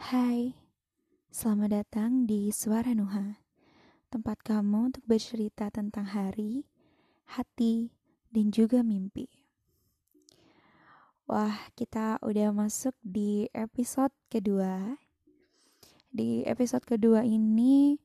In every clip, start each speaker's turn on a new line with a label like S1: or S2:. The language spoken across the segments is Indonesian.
S1: Hai, selamat datang di Suara Nuha, tempat kamu untuk bercerita tentang hari, hati, dan juga mimpi. Wah, kita udah masuk di episode kedua. Di episode kedua ini,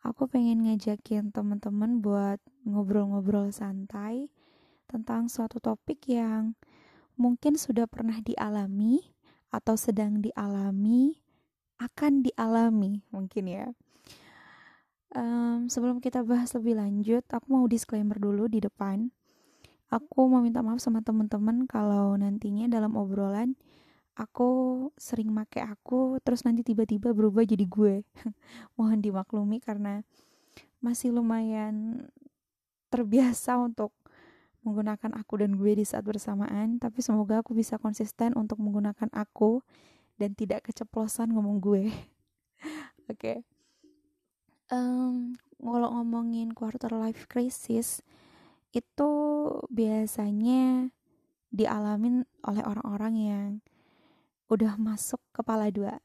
S1: aku pengen ngajakin teman-teman buat ngobrol-ngobrol santai tentang suatu topik yang mungkin sudah pernah dialami atau sedang dialami akan dialami mungkin ya. Um, sebelum kita bahas lebih lanjut, aku mau disclaimer dulu di depan. Aku mau minta maaf sama teman-teman kalau nantinya dalam obrolan aku sering make aku terus nanti tiba-tiba berubah jadi gue. Mohon dimaklumi karena masih lumayan terbiasa untuk menggunakan aku dan gue di saat bersamaan, tapi semoga aku bisa konsisten untuk menggunakan aku dan tidak keceplosan ngomong gue. Oke. okay. Um, kalau ngomongin quarter life crisis itu biasanya dialamin oleh orang-orang yang udah masuk kepala dua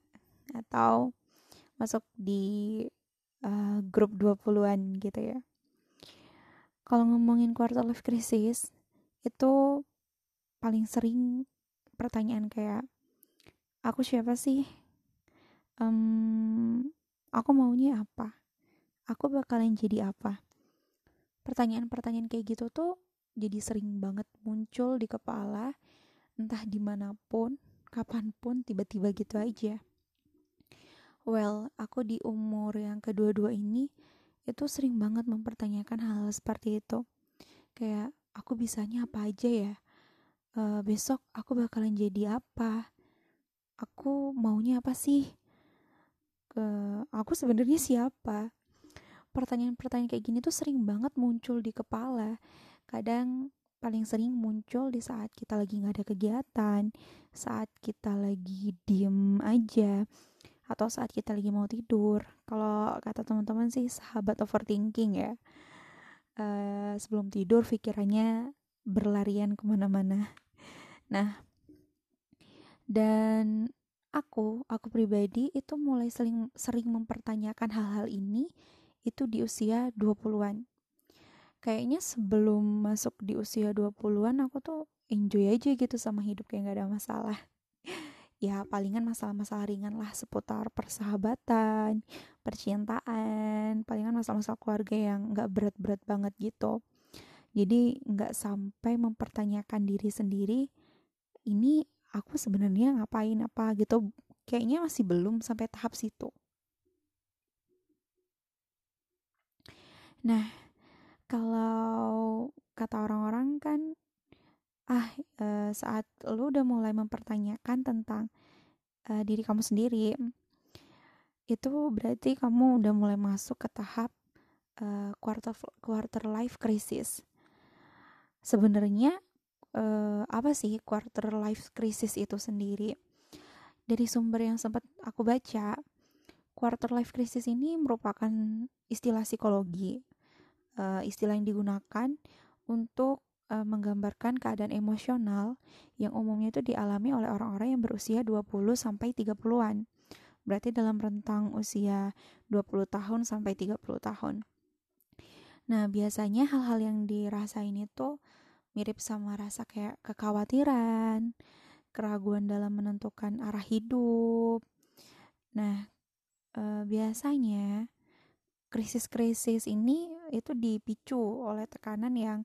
S1: atau masuk di uh, grup 20-an gitu ya. Kalau ngomongin quarter life crisis itu paling sering pertanyaan kayak aku siapa sih? Um, aku maunya apa? Aku bakalan jadi apa? Pertanyaan-pertanyaan kayak gitu tuh jadi sering banget muncul di kepala entah di mana pun kapan pun tiba-tiba gitu aja. Well aku di umur yang kedua-dua ini itu sering banget mempertanyakan hal, -hal seperti itu. Kayak aku bisanya apa aja ya? Uh, besok aku bakalan jadi apa aku maunya apa sih? Ke aku sebenarnya siapa? Pertanyaan-pertanyaan kayak gini tuh sering banget muncul di kepala. Kadang paling sering muncul di saat kita lagi nggak ada kegiatan saat kita lagi diem aja atau saat kita lagi mau tidur. Kalau kata teman-teman sih sahabat overthinking ya. Uh, sebelum tidur pikirannya berlarian ke mana-mana. Nah dan aku, aku pribadi itu mulai sering, sering mempertanyakan hal-hal ini itu di usia 20-an. Kayaknya sebelum masuk di usia 20-an aku tuh enjoy aja gitu sama hidup kayak gak ada masalah. ya palingan masalah-masalah ringan lah seputar persahabatan, percintaan, palingan masalah-masalah keluarga yang gak berat-berat banget gitu. Jadi gak sampai mempertanyakan diri sendiri ini aku sebenarnya ngapain apa gitu kayaknya masih belum sampai tahap situ. Nah kalau kata orang-orang kan ah e, saat lu udah mulai mempertanyakan tentang e, diri kamu sendiri itu berarti kamu udah mulai masuk ke tahap e, quarter quarter life crisis. Sebenarnya uh, apa sih quarter life crisis itu sendiri? Dari sumber yang sempat aku baca, quarter life crisis ini merupakan istilah psikologi, uh, istilah yang digunakan untuk uh, menggambarkan keadaan emosional yang umumnya itu dialami oleh orang-orang yang berusia 20 sampai 30-an. Berarti dalam rentang usia 20 tahun sampai 30 tahun. Nah, biasanya hal-hal yang dirasain itu mirip sama rasa kayak kekhawatiran, keraguan dalam menentukan arah hidup. Nah, e, biasanya krisis-krisis ini itu dipicu oleh tekanan yang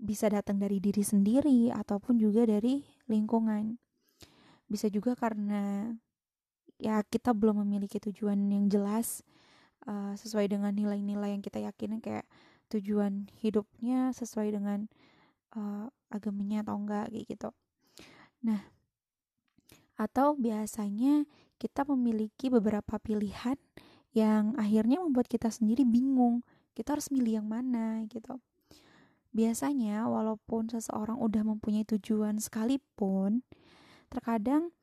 S1: bisa datang dari diri sendiri ataupun juga dari lingkungan. Bisa juga karena ya kita belum memiliki tujuan yang jelas uh, sesuai dengan nilai-nilai yang kita yakini kayak tujuan hidupnya sesuai dengan uh, agamanya atau enggak kayak gitu. Nah, atau biasanya kita memiliki beberapa pilihan yang akhirnya membuat kita sendiri bingung. Kita harus milih yang mana gitu. Biasanya walaupun seseorang udah mempunyai tujuan sekalipun, terkadang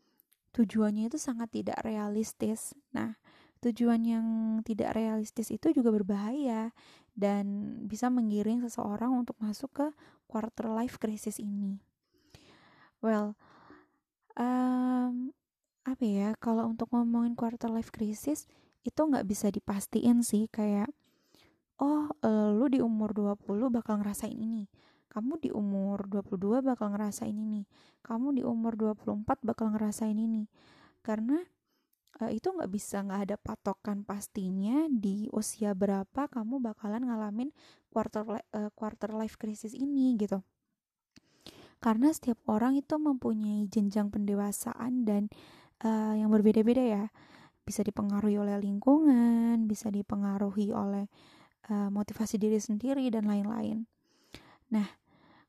S1: tujuannya itu sangat tidak realistis. Nah, tujuan yang tidak realistis itu juga berbahaya dan bisa menggiring seseorang untuk masuk ke quarter life crisis ini. Well, um, apa ya kalau untuk ngomongin quarter life crisis itu nggak bisa dipastiin sih kayak oh lu di umur 20 bakal ngerasain ini. Kamu di umur 22 bakal ngerasain ini. Kamu di umur 24 bakal ngerasain ini. Karena uh, itu nggak bisa nggak ada patokan pastinya di usia berapa kamu bakalan ngalamin quarter uh, quarter life crisis ini gitu. Karena setiap orang itu mempunyai jenjang pendewasaan dan uh, yang berbeda-beda ya. Bisa dipengaruhi oleh lingkungan bisa dipengaruhi oleh uh, motivasi diri sendiri dan lain-lain. Nah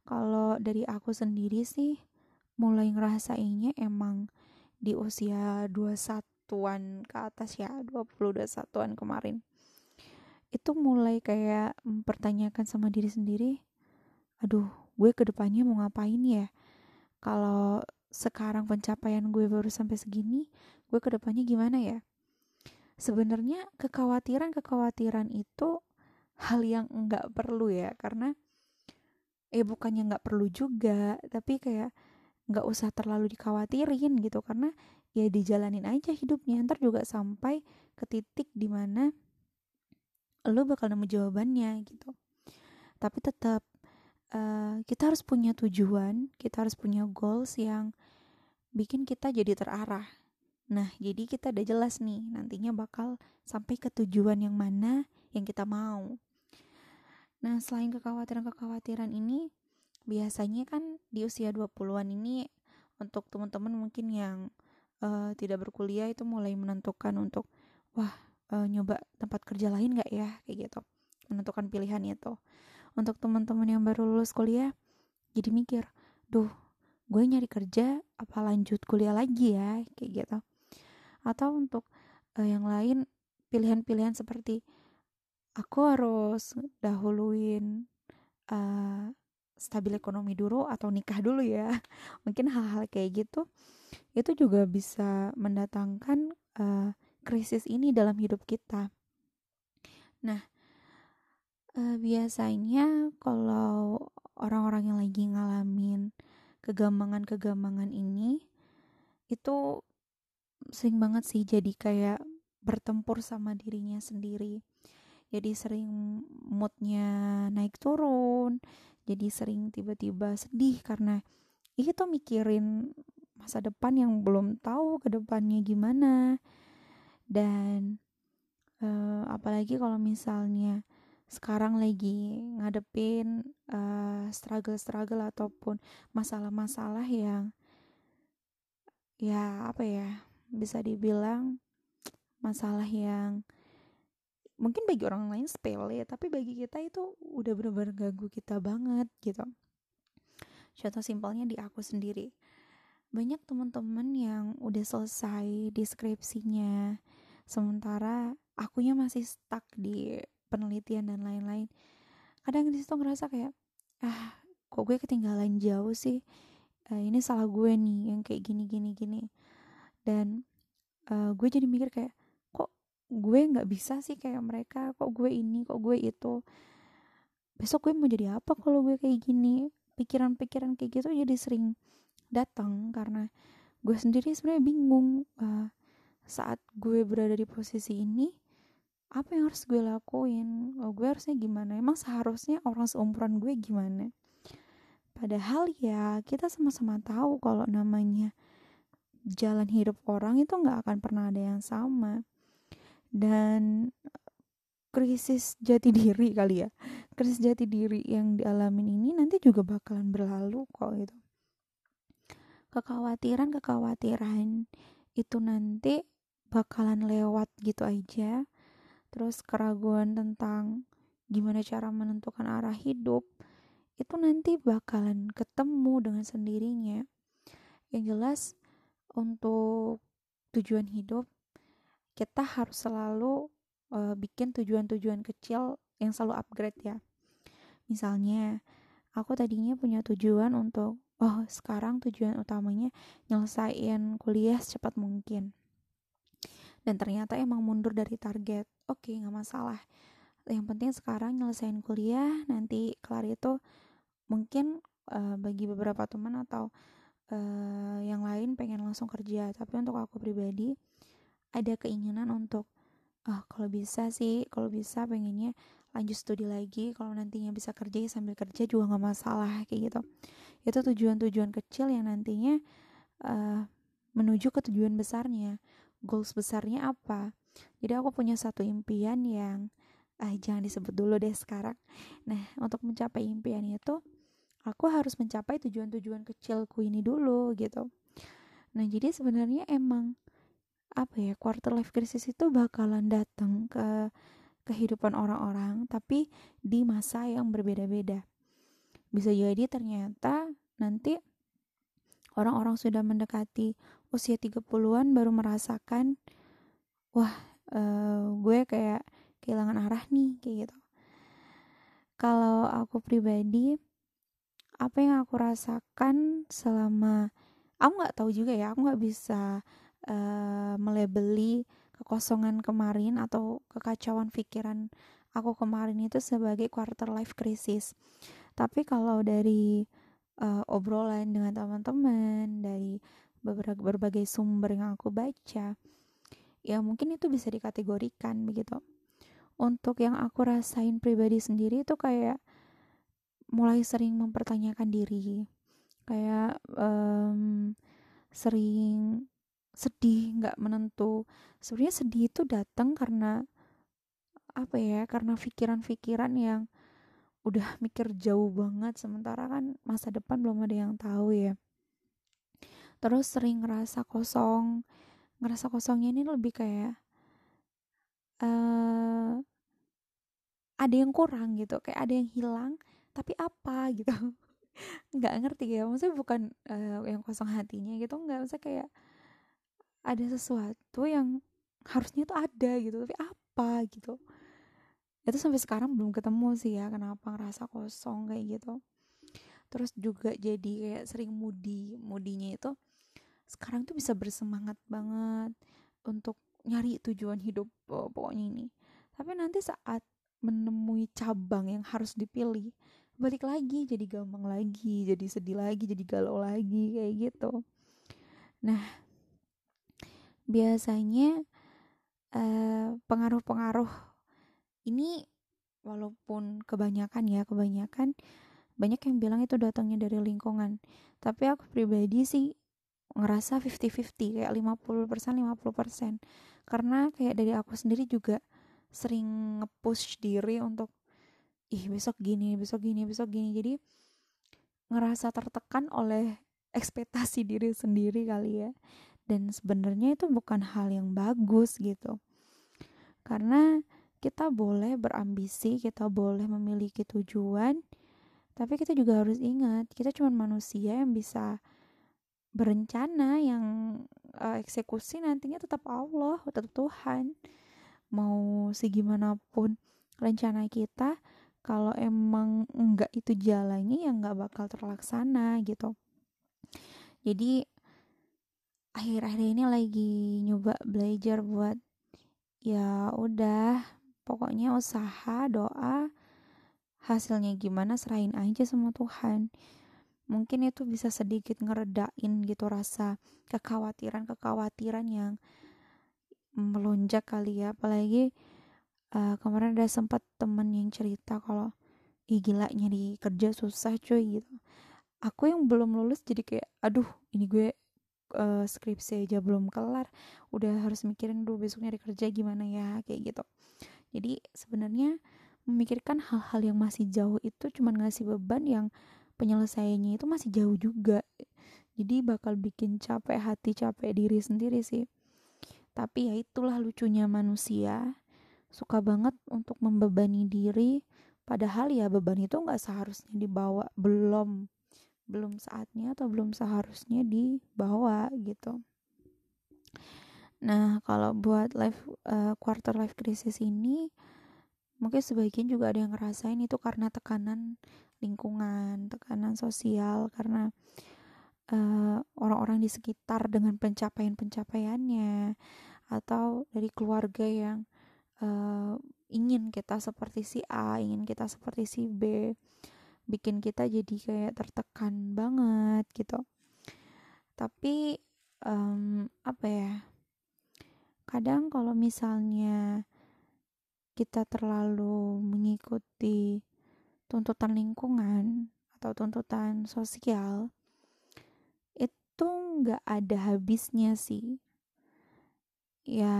S1: kalau dari aku sendiri sih mulai ngerasainnya emang di usia 21-an ke atas ya 20-21an kemarin itu mulai kayak mempertanyakan sama diri sendiri aduh gue ke depannya mau ngapain ya kalau sekarang pencapaian gue baru sampai segini, gue ke depannya gimana ya? Sebenarnya kekhawatiran-kekhawatiran itu hal yang nggak perlu ya, karena eh bukannya nggak perlu juga, tapi kayak nggak usah terlalu dikhawatirin gitu, karena ya dijalanin aja hidupnya, ntar juga sampai ke titik di mana lo bakal nemu jawabannya gitu. Tapi tetap uh, kita harus punya tujuan, kita harus punya goals yang bikin kita jadi terarah. Nah, jadi kita udah jelas nih, nantinya bakal sampai ke tujuan yang mana yang kita mau. Nah, selain kekhawatiran-kekhawatiran ini, biasanya kan di usia 20-an ini untuk teman-teman mungkin yang uh, tidak berkuliah itu mulai menentukan untuk wah uh, nyoba tempat kerja lain gak ya? Kayak gitu. Menentukan pilihan itu. Untuk teman-teman yang baru lulus kuliah jadi mikir duh gue nyari kerja apa lanjut kuliah lagi ya? Kayak gitu. Atau untuk uh, yang lain pilihan-pilihan seperti aku harus dahuluin uh, stabil ekonomi dulu atau nikah dulu ya. Mungkin hal-hal kayak gitu itu juga bisa mendatangkan uh, krisis ini dalam hidup kita. Nah uh, biasanya kalau orang-orang yang lagi ngalamin kegambangan-kegambangan ini itu sering banget sih jadi kayak bertempur sama dirinya sendiri. Jadi sering moodnya naik turun jadi sering tiba-tiba sedih karena itu mikirin masa depan yang belum tahu ke depannya gimana. Dan uh, apalagi kalau misalnya sekarang lagi ngadepin uh, struggle-struggle ataupun masalah-masalah yang ya apa ya bisa dibilang masalah yang mungkin bagi orang lain sepele tapi bagi kita itu udah bener-bener ganggu kita banget gitu. Contoh simpelnya di aku sendiri. Banyak teman-teman yang udah selesai deskripsinya sementara akunya masih stuck di penelitian dan lain-lain. Kadang di situ ngerasa kayak ah kok gue ketinggalan jauh sih? Uh, ini salah gue nih yang kayak gini gini gini. Dan uh, gue jadi mikir kayak gue nggak bisa sih kayak mereka kok gue ini kok gue itu? Besok gue mau jadi apa kalau gue kayak gini? Pikiran-pikiran kayak gitu jadi sering datang karena gue sendiri sebenarnya bingung uh, saat gue berada di posisi ini apa yang harus gue lakuin? Oh, gue harusnya gimana? Emang seharusnya orang seumuran gue gimana? Padahal ya kita sama-sama tahu kalau namanya jalan hidup orang itu nggak akan pernah ada yang sama dan krisis jati diri kali ya. Krisis jati diri yang dialamin ini nanti juga bakalan berlalu kok gitu. Kekhawatiran kekhawatiran itu nanti bakalan lewat gitu aja. Terus keraguan tentang gimana cara menentukan arah hidup itu nanti bakalan ketemu dengan sendirinya. Yang jelas untuk tujuan hidup kita harus selalu uh, bikin tujuan-tujuan kecil yang selalu upgrade ya. Misalnya aku tadinya punya tujuan untuk oh sekarang tujuan utamanya nyelesain kuliah secepat mungkin. Dan ternyata emang mundur dari target. Oke okay, nggak masalah. Yang penting sekarang nyelesain kuliah nanti kelar itu mungkin uh, bagi beberapa teman atau uh, yang lain pengen langsung kerja. Tapi untuk aku pribadi ada keinginan untuk ah oh, kalau bisa sih kalau bisa pengennya lanjut studi lagi kalau nantinya bisa kerja ya sambil kerja juga nggak masalah kayak gitu. Itu tujuan-tujuan kecil yang nantinya uh, menuju ke tujuan besarnya. Goals besarnya apa? Jadi aku punya satu impian yang ah jangan disebut dulu deh sekarang. Nah untuk mencapai impian itu aku harus mencapai tujuan-tujuan kecilku ini dulu gitu. Nah jadi sebenarnya emang apa ya quarter life crisis itu bakalan datang ke kehidupan orang-orang tapi di masa yang berbeda-beda. Bisa jadi ternyata nanti orang-orang sudah mendekati usia 30-an baru merasakan wah uh, gue kayak kehilangan arah nih kayak gitu. Kalau aku pribadi apa yang aku rasakan selama aku nggak tahu juga ya aku nggak bisa uh, melebeli kekosongan kemarin atau kekacauan pikiran aku kemarin itu sebagai quarter life crisis. Tapi kalau dari uh, obrolan dengan teman-teman dari beberapa berbagai sumber yang aku baca ya mungkin itu bisa dikategorikan begitu. Untuk yang aku rasain pribadi sendiri itu kayak mulai sering mempertanyakan diri. Kayak um, sering sedih nggak menentu. Sebenarnya sedih itu datang karena apa ya karena pikiran-pikiran yang udah mikir jauh banget. Sementara kan masa depan belum ada yang tahu ya. Terus sering ngerasa kosong. Ngerasa kosongnya ini lebih kayak uh, ada yang kurang gitu. Kayak ada yang hilang tapi apa gitu. Nggak ngerti ya. Maksudnya bukan uh, yang kosong hatinya gitu nggak. Maksudnya kayak ada sesuatu yang harusnya tuh ada gitu tapi apa gitu. Itu sampai sekarang belum ketemu sih ya kenapa ngerasa kosong kayak gitu. Terus juga jadi kayak sering mudi mudinya itu sekarang tuh bisa bersemangat banget untuk nyari tujuan hidup oh, pokoknya ini. Tapi nanti saat menemui cabang yang harus dipilih balik lagi jadi gampang lagi jadi sedih lagi jadi galau lagi kayak gitu. Nah biasanya pengaruh pengaruh-pengaruh ini walaupun kebanyakan ya kebanyakan banyak yang bilang itu datangnya dari lingkungan. Tapi aku pribadi sih ngerasa 50-50 kayak 50% 50% karena kayak dari aku sendiri juga sering nge-push diri untuk ih besok gini besok gini besok gini. Jadi ngerasa tertekan oleh ekspektasi diri sendiri kali ya dan sebenarnya itu bukan hal yang bagus gitu. Karena kita boleh berambisi kita boleh memiliki tujuan tapi kita juga harus ingat kita cuma manusia yang bisa berencana yang uh, eksekusi nantinya tetap Allah tetap Tuhan. Mau segimanapun rencana kita kalau emang enggak itu jalannya ya enggak bakal terlaksana gitu. Jadi akhir-akhir ini lagi nyoba belajar buat ya udah pokoknya usaha doa hasilnya gimana serahin aja sama Tuhan. Mungkin itu bisa sedikit ngeredain gitu rasa kekhawatiran kekhawatiran yang melonjak kali ya. Apalagi uh, kemarin ada sempat temen yang cerita kalau ih gila nyari kerja susah cuy gitu. Aku yang belum lulus jadi kayak aduh ini gue uh, skripsi aja belum kelar udah harus mikirin dulu besok nyari kerja gimana ya? kayak gitu. Jadi sebenarnya memikirkan hal-hal yang masih jauh itu cuman ngasih beban yang penyelesaiannya itu masih jauh juga. Jadi bakal bikin capek hati capek diri sendiri sih. Tapi ya itulah lucunya manusia, suka banget untuk membebani diri, padahal ya beban itu nggak seharusnya dibawa, belum belum saatnya atau belum seharusnya dibawa gitu. Nah, kalau buat life uh, quarter life crisis ini mungkin sebagian juga ada yang ngerasain itu karena tekanan lingkungan, tekanan sosial karena uh, orang-orang di sekitar dengan pencapaian-pencapaiannya atau dari keluarga yang uh, ingin kita seperti si A, ingin kita seperti si B, bikin kita jadi kayak tertekan banget gitu. tapi um, apa ya kadang kalau misalnya kita terlalu mengikuti tuntutan lingkungan atau tuntutan sosial itu nggak ada habisnya sih ya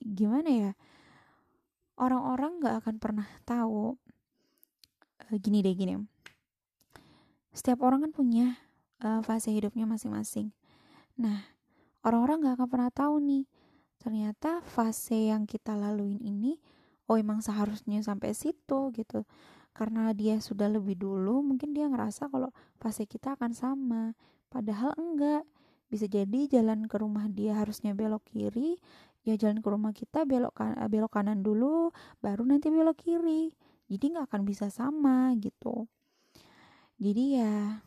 S1: gimana ya orang-orang nggak akan pernah tahu gini deh gini. Setiap orang kan punya uh, fase hidupnya masing-masing. Nah orang-orang nggak akan pernah tahu nih ternyata fase yang kita laluin ini oh emang seharusnya sampai situ gitu. Karena dia sudah lebih dulu mungkin dia ngerasa kalau fase kita akan sama. Padahal enggak. Bisa jadi jalan ke rumah dia harusnya belok kiri ya jalan ke rumah kita belok kan belok kanan dulu baru nanti belok kiri jadi nggak akan bisa sama gitu. Jadi ya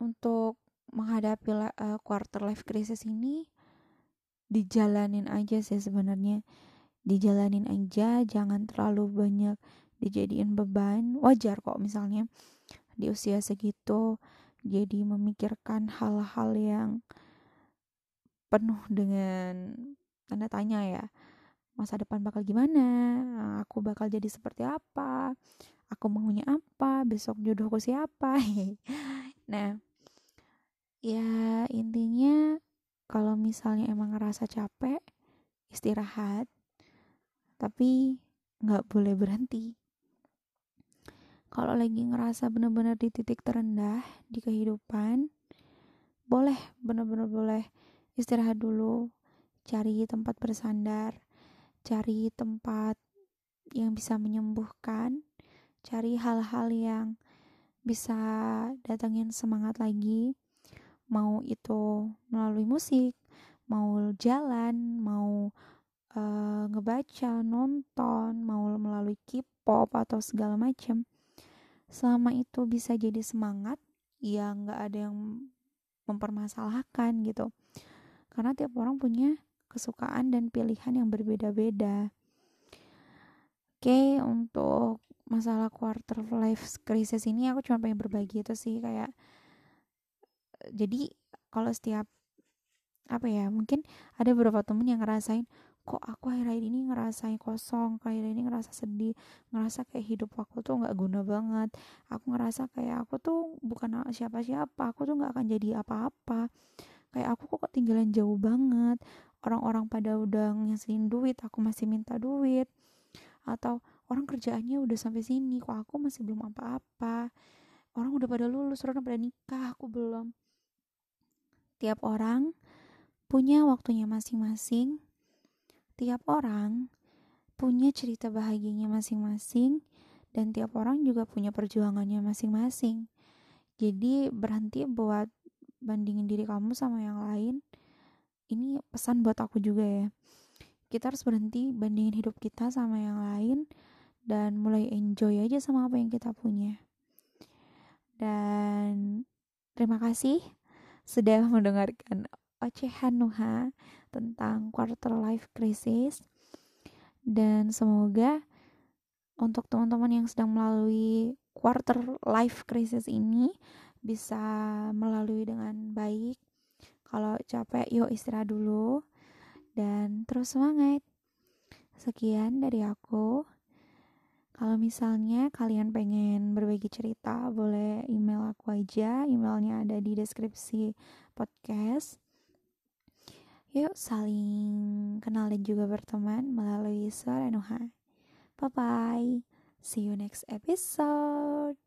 S1: untuk menghadapi uh, quarter life crisis ini dijalanin aja sih sebenarnya. Dijalanin aja jangan terlalu banyak dijadiin beban. Wajar kok misalnya di usia segitu jadi memikirkan hal-hal yang penuh dengan tanda tanya ya masa depan bakal gimana aku bakal jadi seperti apa aku maunya apa besok jodohku siapa? Nah ya intinya kalau misalnya emang ngerasa capek istirahat tapi nggak boleh berhenti. Kalau lagi ngerasa bener-bener di titik terendah di kehidupan boleh bener-bener boleh istirahat dulu cari tempat bersandar cari tempat yang bisa menyembuhkan, cari hal-hal yang bisa datangin semangat lagi, mau itu melalui musik, mau jalan, mau uh, ngebaca, nonton, mau melalui K-pop atau segala macam. Selama itu bisa jadi semangat, ya nggak ada yang mempermasalahkan gitu. Karena tiap orang punya kesukaan dan pilihan yang berbeda-beda. Oke, untuk masalah quarter life crisis ini aku cuma pengen berbagi itu sih kayak jadi kalau setiap apa ya mungkin ada beberapa temen yang ngerasain kok aku akhir-akhir ini ngerasain kosong akhir ini ngerasa sedih ngerasa kayak hidup aku tuh nggak guna banget aku ngerasa kayak aku tuh bukan siapa-siapa aku tuh nggak akan jadi apa-apa kayak aku kok ketinggalan jauh banget orang-orang pada udah ngasih duit aku masih minta duit. Atau orang kerjaannya udah sampai sini kok aku masih belum apa-apa? Orang udah pada lulus orang udah pada nikah. Aku belum. Tiap orang punya waktunya masing-masing. Tiap orang punya cerita bahagianya masing-masing. Dan tiap orang juga punya perjuangannya masing-masing. Jadi berhenti buat bandingin diri kamu sama yang lain ini pesan buat aku juga ya. Kita harus berhenti bandingin hidup kita sama yang lain dan mulai enjoy aja sama apa yang kita punya. Dan terima kasih sudah mendengarkan ocehan Nuha tentang quarter life crisis. Dan semoga untuk teman-teman yang sedang melalui quarter life crisis ini bisa melalui dengan baik kalau capek, yuk istirahat dulu dan terus semangat. Sekian dari aku. Kalau misalnya kalian pengen berbagi cerita, boleh email aku aja. Emailnya ada di deskripsi podcast. Yuk saling kenal dan juga berteman melalui suara Nuha. Bye-bye. See you next episode.